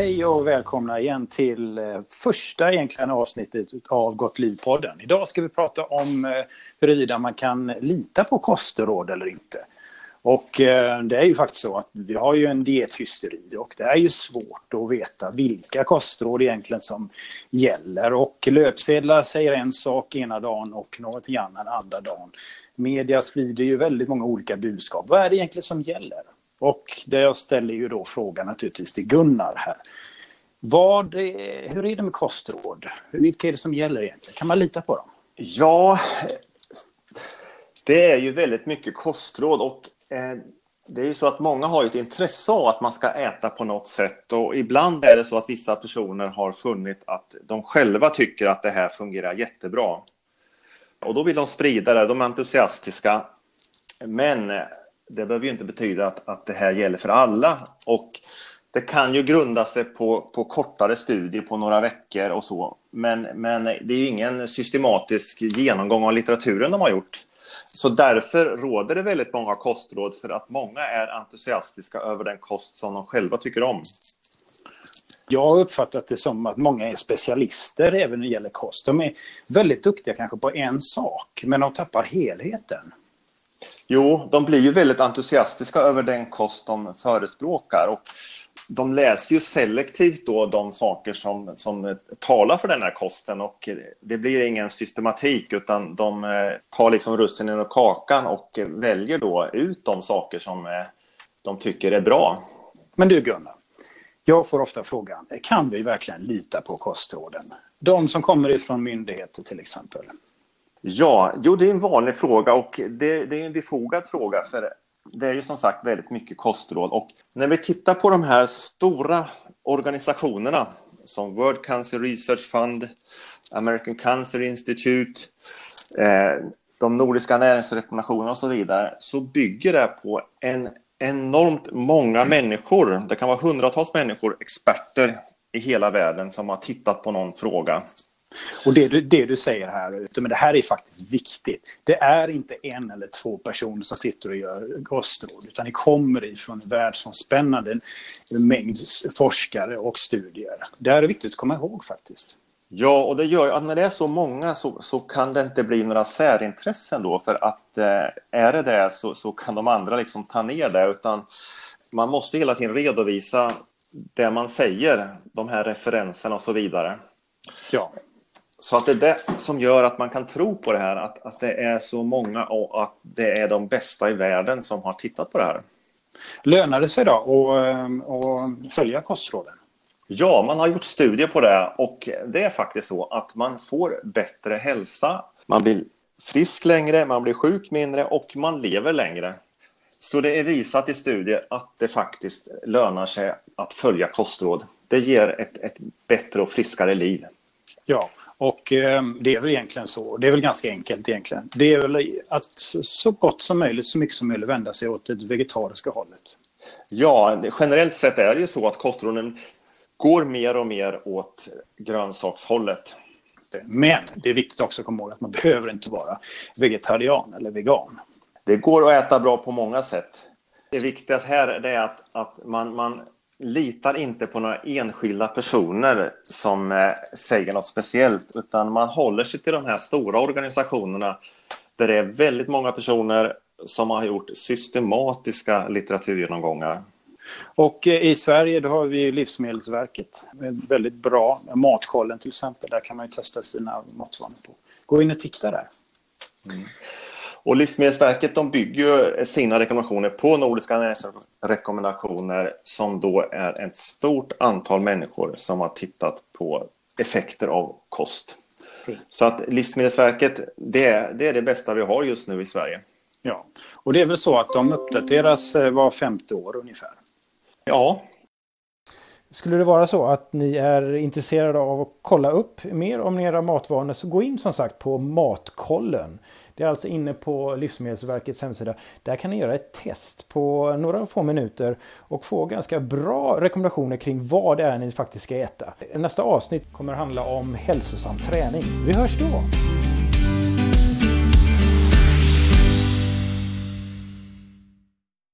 Hej och välkomna igen till eh, första egentligen avsnittet av Gott liv-podden. Idag ska vi prata om eh, huruvida man kan lita på kostråd eller inte. Och eh, det är ju faktiskt så att vi har ju en diethysteri och det är ju svårt att veta vilka kostråd egentligen som gäller. Och löpsedlar säger en sak ena dagen och något annat andra dagen. Media sprider ju väldigt många olika budskap. Vad är det egentligen som gäller? Och det jag ställer ju då frågan naturligtvis till Gunnar här. Vad, hur är det med kostråd? Vilka är det som gäller egentligen? Kan man lita på dem? Ja, det är ju väldigt mycket kostråd och eh, det är ju så att många har ett intresse av att man ska äta på något sätt och ibland är det så att vissa personer har funnit att de själva tycker att det här fungerar jättebra. Och då vill de sprida det, de är entusiastiska. Men det behöver ju inte betyda att, att det här gäller för alla. Och det kan ju grunda sig på, på kortare studier på några veckor och så. Men, men det är ju ingen systematisk genomgång av litteraturen de har gjort. Så därför råder det väldigt många kostråd för att många är entusiastiska över den kost som de själva tycker om. Jag har uppfattat det som att många är specialister även när det gäller kost. De är väldigt duktiga kanske på en sak, men de tappar helheten. Jo, de blir ju väldigt entusiastiska över den kost de förespråkar. Och de läser ju selektivt då de saker som, som talar för den här kosten och det blir ingen systematik utan de eh, tar liksom russinen ur kakan och väljer då ut de saker som eh, de tycker är bra. Men du Gunnar, jag får ofta frågan, kan vi verkligen lita på kostråden? De som kommer ifrån myndigheter till exempel. Ja, jo det är en vanlig fråga och det, det, är en befogad fråga för det är ju som sagt väldigt mycket kostråd. Och när vi tittar på de här stora organisationerna som World Cancer Research Fund, American Cancer Institute, eh, de nordiska näringsrekommendationerna och så vidare så bygger det på en enormt många människor, det kan vara hundratals människor, experter i hela världen som har tittat på någon fråga och det du, det du säger här, men det här är faktiskt viktigt. Det är inte en eller två personer som sitter och gör kostråd, utan det kommer ifrån en världsomspännande mängd forskare och studier. Det här är viktigt att komma ihåg faktiskt. Ja, och det gör att när det är så många så, så kan det inte bli några särintressen då, för att eh, är det det så, så kan de andra liksom ta ner det, utan man måste hela tiden redovisa det man säger, de här referenserna och så vidare. Ja. Så att det är det som gör att man kan tro på det här, att, att det är så många och att det är de bästa i världen som har tittat på det här. Lönar det sig då att, att följa kostråden? Ja, man har gjort studier på det och det är faktiskt så att man får bättre hälsa, man blir frisk längre, man blir sjuk mindre och man lever längre. Så det är visat i studier att det faktiskt lönar sig att följa kostråd. Det ger ett, ett bättre och friskare liv. Ja, och eh, det är väl egentligen så. Det är väl ganska enkelt egentligen. Det är väl att så gott som möjligt, så mycket som möjligt vända sig åt det vegetariska hållet. Ja, generellt sett är det ju så att kostråden går mer och mer åt grönsakshållet. Men det är viktigt också att komma ihåg att man behöver inte vara vegetarian eller vegan. Det går att äta bra på många sätt. Det viktigaste här är att, att man, man litar inte på några enskilda personer som eh, säger något speciellt utan man håller sig till de här stora organisationerna där det är väldigt många personer som har gjort systematiska litteraturgenomgångar. Och eh, i Sverige då har vi Livsmedelsverket, väldigt bra, Matkollen till exempel, där kan man ju testa sina matvanor på. Gå in och titta där. Mm. Och Livsmedelsverket de bygger sina rekommendationer på Nordiska näringsrekommendationer som då är ett stort antal människor som har tittat på effekter av kost. Så att Livsmedelsverket, det är, det är det bästa vi har just nu i Sverige. Ja, och det är väl så att de uppdateras eh, var femte år ungefär? Ja. Skulle det vara så att ni är intresserade av att kolla upp mer om era matvanor så gå in som sagt på Matkollen. Det är alltså inne på Livsmedelsverkets hemsida. Där kan ni göra ett test på några få minuter och få ganska bra rekommendationer kring vad det är ni faktiskt ska äta. Nästa avsnitt kommer handla om hälsosam träning. Vi hörs då!